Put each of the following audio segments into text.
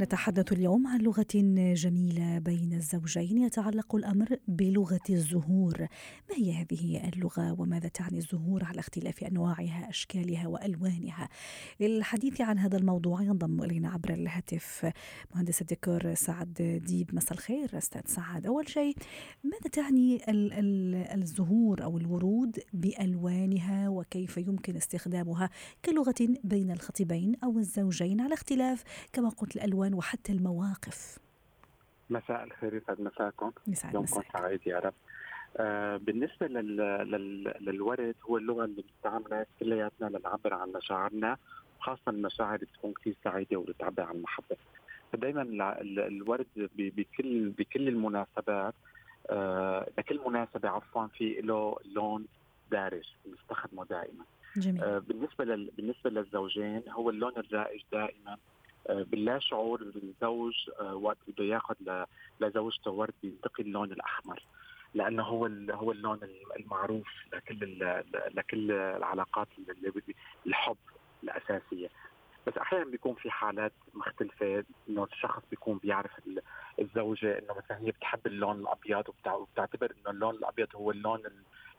نتحدث اليوم عن لغة جميلة بين الزوجين يتعلق الأمر بلغة الزهور. ما هي هذه اللغة وماذا تعني الزهور على اختلاف أنواعها أشكالها وألوانها؟ للحديث عن هذا الموضوع ينضم إلينا عبر الهاتف مهندس الديكور سعد ديب. مساء الخير أستاذ سعد. أول شيء ماذا تعني الزهور أو الورود بألوانها وكيف يمكن استخدامها كلغة بين الخطيبين أو الزوجين على اختلاف كما قلت الألوان العنوان وحتى المواقف. مساء الخير يسعد مساكم. يومكم سعيد يا رب. آه بالنسبة لل... لل... للورد هو اللغة اللي بنستعملها كلياتنا لنعبر عن مشاعرنا خاصة المشاعر بتكون كثير سعيدة وبتعبر عن المحبة. فدائما الورد بكل بكل المناسبات آه لكل مناسبة عفوا في له لون دارج بنستخدمه دائما. جميل. آه بالنسبة لل... بالنسبة للزوجين هو اللون الرائج دائما باللا شعور الزوج آه، وقت بده ياخذ لزوجته ورد بينتقي اللون الأحمر لأنه هو هو اللون المعروف لكل لكل العلاقات الحب الأساسية. بس أحيانا بيكون في حالات مختلفة إنه الشخص بيكون بيعرف الزوجة إنه مثلا هي بتحب اللون الأبيض وبتعتبر إنه اللون الأبيض هو اللون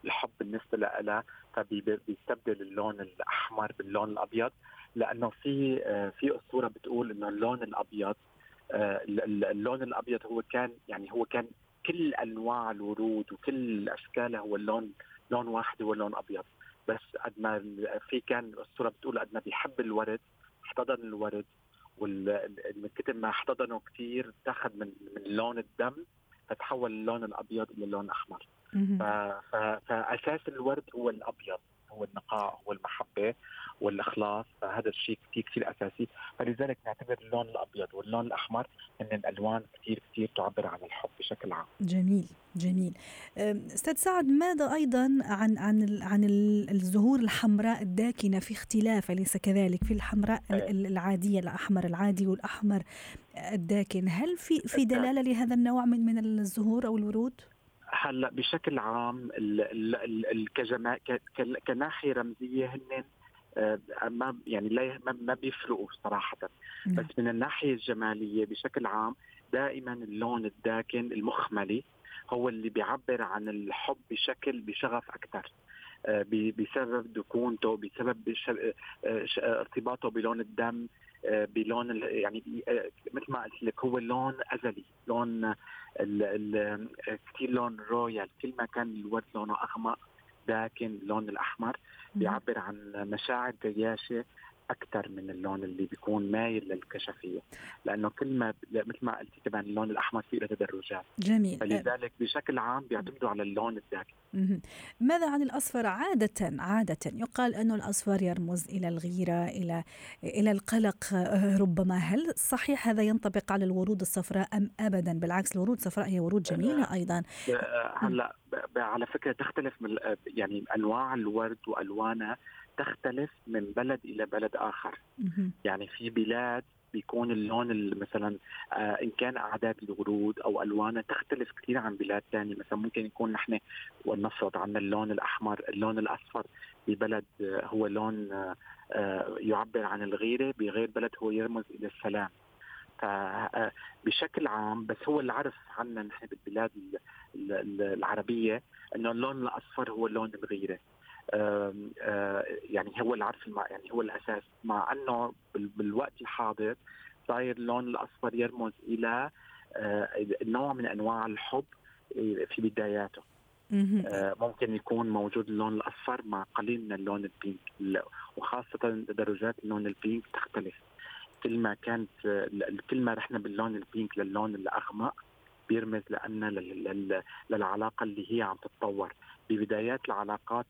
الحب بالنسبة لها فبيستبدل اللون الأحمر باللون الأبيض. لأنه في آه، في أسطورة بتقول إنه اللون الأبيض آه، اللون الأبيض هو كان يعني هو كان كل أنواع الورود وكل اشكالها هو اللون لون واحد هو اللون أبيض. بس قد ما في كان الصورة بتقول قد ما بيحب الورد احتضن الورد ومن كثر ما احتضنه كثير اتخذ من من لون الدم فتحول اللون الأبيض إلى اللون أحمر. فأساس الورد هو الأبيض هو النقاء هو المحبة. والإخلاص فهذا الشيء كثير كثير أساسي. فلذلك نعتبر اللون الأبيض واللون الأحمر هن الألوان كثير كثير تعبر عن الحب بشكل عام. جميل جميل. أستاذ سعد ماذا أيضا عن عن عن الزهور الحمراء الداكنة؟ في اختلاف أليس كذلك؟ في الحمراء. العادية الأحمر العادي والأحمر الداكن. هل في في دلالة لهذا النوع من من الزهور أو الورود؟ هلأ بشكل عام كناحية رمزية هن ما يعني لا ما بيفرقوا صراحة. بس من الناحية الجمالية بشكل عام دائما اللون الداكن المخملي هو اللي بيعبر عن الحب بشكل بشغف أكثر. آه، بسبب دكونته بسبب آه، ارتباطه بلون الدم بلون يعني مثل ما قلت لك هو لون أزلي لون كثير لون رويال كل ما كان الورد لونه أغمق لكن اللون الأحمر بيعبر عن مشاعر جياشه أكثر من اللون اللي بيكون مايل للكشفية لأنه كل ما مثل ما قلتي كمان اللون الأحمر فيه له تدرجات جميل. فلذلك بشكل عام بيعتمدوا على اللون الداكن ماذا عن الأصفر؟ عادة عادة يقال انه الأصفر يرمز إلى الغيرة إلى إلى القلق. ربما هل صحيح هذا ينطبق على الورود الصفراء أم ابدا؟ بالعكس الورود الصفراء هي ورود جميلة أيضا. هلا على فكرة تختلف من يعني أنواع الورد وألوانها. تختلف من بلد إلى بلد آخر. يعني في بلاد بيكون اللون مثلا آه إن كان أعداد الورود أو الوانها تختلف كثير عن بلاد ثانية مثلا ممكن يكون نحن ونفرض عندنا اللون الأحمر اللون الأصفر ببلد آه هو لون آه, آه، يعبر عن الغيرة بغير بلد هو يرمز إلى السلام. فبشكل آه، عام بس هو اللي عرف عنا نحن بالبلاد العربية إنه اللون الأصفر هو لون الغيرة. يعني هو العرف الماء يعني هو الأساس. مع أنه بالوقت الحاضر صاير اللون الأصفر يرمز إلى آه، نوع من أنواع الحب آه، في بداياته. ممكن يكون موجود اللون الأصفر مع قليل من اللون ال pink وخاصة درجات اللون ال pink تختلف. كل ما كانت كل ما رحنا باللون ال pink للون الأغمق بيرمز لأن للعلاقة اللي هي عم تتطور. ببدايات العلاقات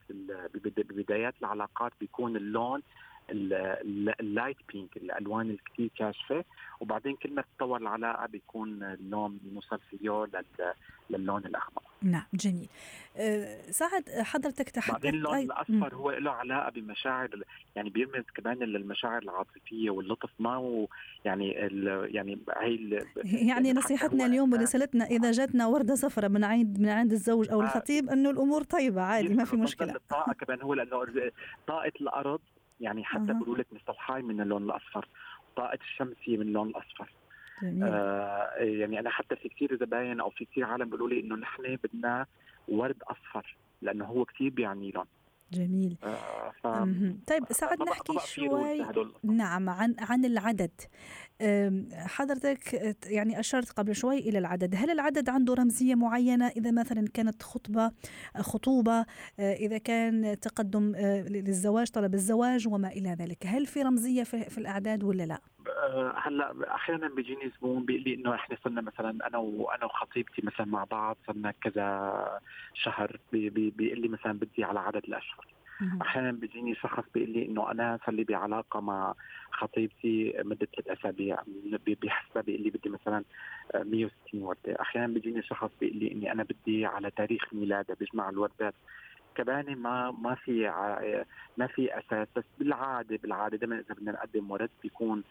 ببدايات العلاقات بيكون اللون ال light pink الألوان الكثير كاشفة. وبعدين كل ما تتطور العلاقة بيكون اللون بنوصل فيه للون الأحمر. نعم جميل. أه سعد حضرتك تحدثت بعدين اللون الاصفر هو له علاقة بمشاعر يعني بيرمز كمان للمشاعر العاطفية واللطف ما هو يعني ال يعني هي يعني نصيحتنا اليوم ورسالتنا إذا جاتنا وردة صفراء من عند من عند الزوج أو آه. الخطيب انه الأمور طيبة عادي ما في مشكلة. الطاقة كمان هو لأنه طاقة الأرض يعني حتى أه. بيقولوا لك مستوحاه من اللون الأصفر. طاقة الشمس هي من اللون الأصفر. جميل. آه يعني أنا حتى في كثير زباين أو في كثير عالم بيقولوا لي إنه نحن بدنا ورد أصفر لأنه هو كثير بيعني لهم. جميل. آه ف... طيب سعد نحكي شوي نعم عن عن العدد. حضرتك يعني أشرت قبل شوي إلى العدد. هل العدد عنده رمزية معينة؟ إذا مثلا كانت خطبة خطوبة آه، إذا كان تقدم آه، للزواج طلب الزواج وما إلى ذلك. هل في رمزية في الأعداد ولا لا؟ آه، هلا أحيانا بيجيني زبون بيقول لي إنه إحنا صرنا مثلا أنا وأنا وخطيبتي مثلا مع بعض صرنا كذا شهر بيقول لي مثلا بدي على عدد الأشهر. أحيانا بيجيني شخص بيقول لي إنه أنا صار لي بعلاقة مع خطيبتي مدة ثلاث أسابيع بحسبها بيقول لي بدي مثلا 160 وردة، أحيانا بيجيني شخص بيقول لي إني أنا بدي على تاريخ ميلاده بيجمع الوردات. كمان ما ما في ما في أساس بس بالعاده بالعادة دائما إذا بدنا نقدم ورد بيكون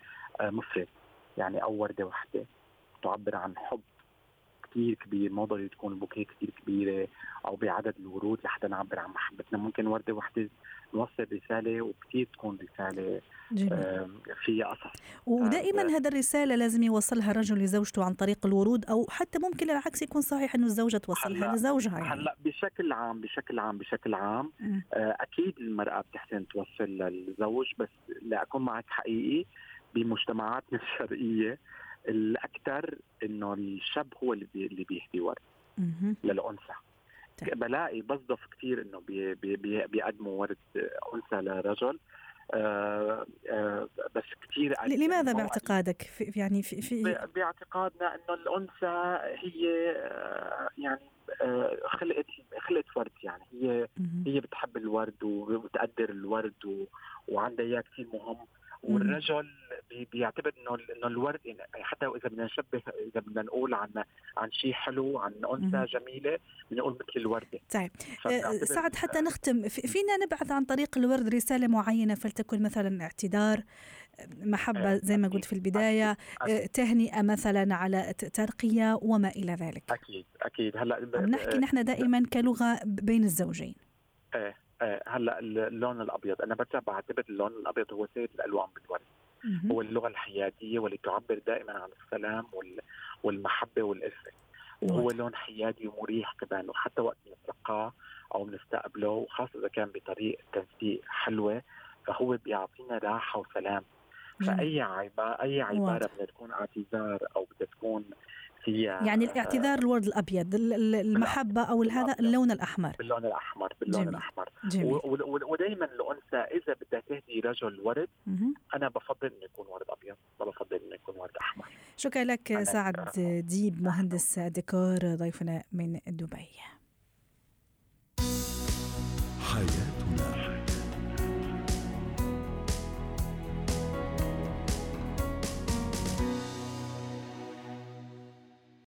مفرد يعني أو وردة واحدة تعبر عن حب كثير كبير مو ضروري تكون البوكيه كثير كبيرة أو بعدد الورود لحتى نعبر عن محبتنا. ممكن وردة واحدة نوصل رسالة وكثير تكون رسالة جميل. فيها قصص. ودائما آه هذا الرسالة لازم يوصلها الرجل لزوجته عن طريق الورود أو حتى ممكن العكس يكون صحيح إنه الزوجة توصلها لزوجها يعني. هلأ بشكل عام بشكل عام بشكل عام آه أكيد المرأة بتحسن توصل للزوج بس لاكون معك حقيقي. بمجتمعاتنا الشرقية الأكثر إنه الشاب هو اللي بي اللي بيهدي ورد للأنثى. بلاقي بصدف كثير إنه بي بي بيقدموا ورد أنثى لرجل. آه آه بس كثير لماذا باعتقادك؟ في يعني في, في باعتقادنا إنه الأنثى هي آه يعني آه خلقت خلقت ورد يعني. هي هي بتحب الورد وبتقدر الورد وعندها اياه كثير مهم. والرجل بيعتبر إنه إنه الورد يعني حتى إذا بدنا نشبه إذا بدنا نقول عن عن شيء حلو عن أنثى جميلة بنقول مثل الورده طيب. آه، سعد حتى نختم فينا نبعث عن طريق الورد رسالة معينة فلتكن مثلا اعتذار محبة آه، زي ما قلت في البداية آه، تهنئة مثلا على ترقية وما إلى ذلك. أكيد أكيد. هلأ نحكي نحن دائما كلغة بين الزوجين. إيه آه، هلا اللون الأبيض أنا برجع بعتبر اللون الأبيض هو سيد الألوان بالورد هو اللغة الحيادية واللي تعبر دائما عن السلام والمحبة والألفة وهو لون حيادي ومريح كمان وحتى وقت نتلقاه أو بنستقبله وخاصة إذا كان بطريقة تنسيق حلوة فهو بيعطينا راحة وسلام. فأي عباره أي عبارة بدها تكون اعتذار أو بدها تكون فيها يعني الاعتذار الورد الأبيض المحبة أو هذا اللون الأحمر. باللون الأحمر باللون جميل. الأحمر. جميل. ودائما الأنثى إذا بدها تهدي رجل ورد أنا بفضل إنه يكون ورد أبيض ما بفضل إنه يكون ورد أحمر. شكرا لك سعد ديب مهندس ديكور ضيفنا من دبي. حياتي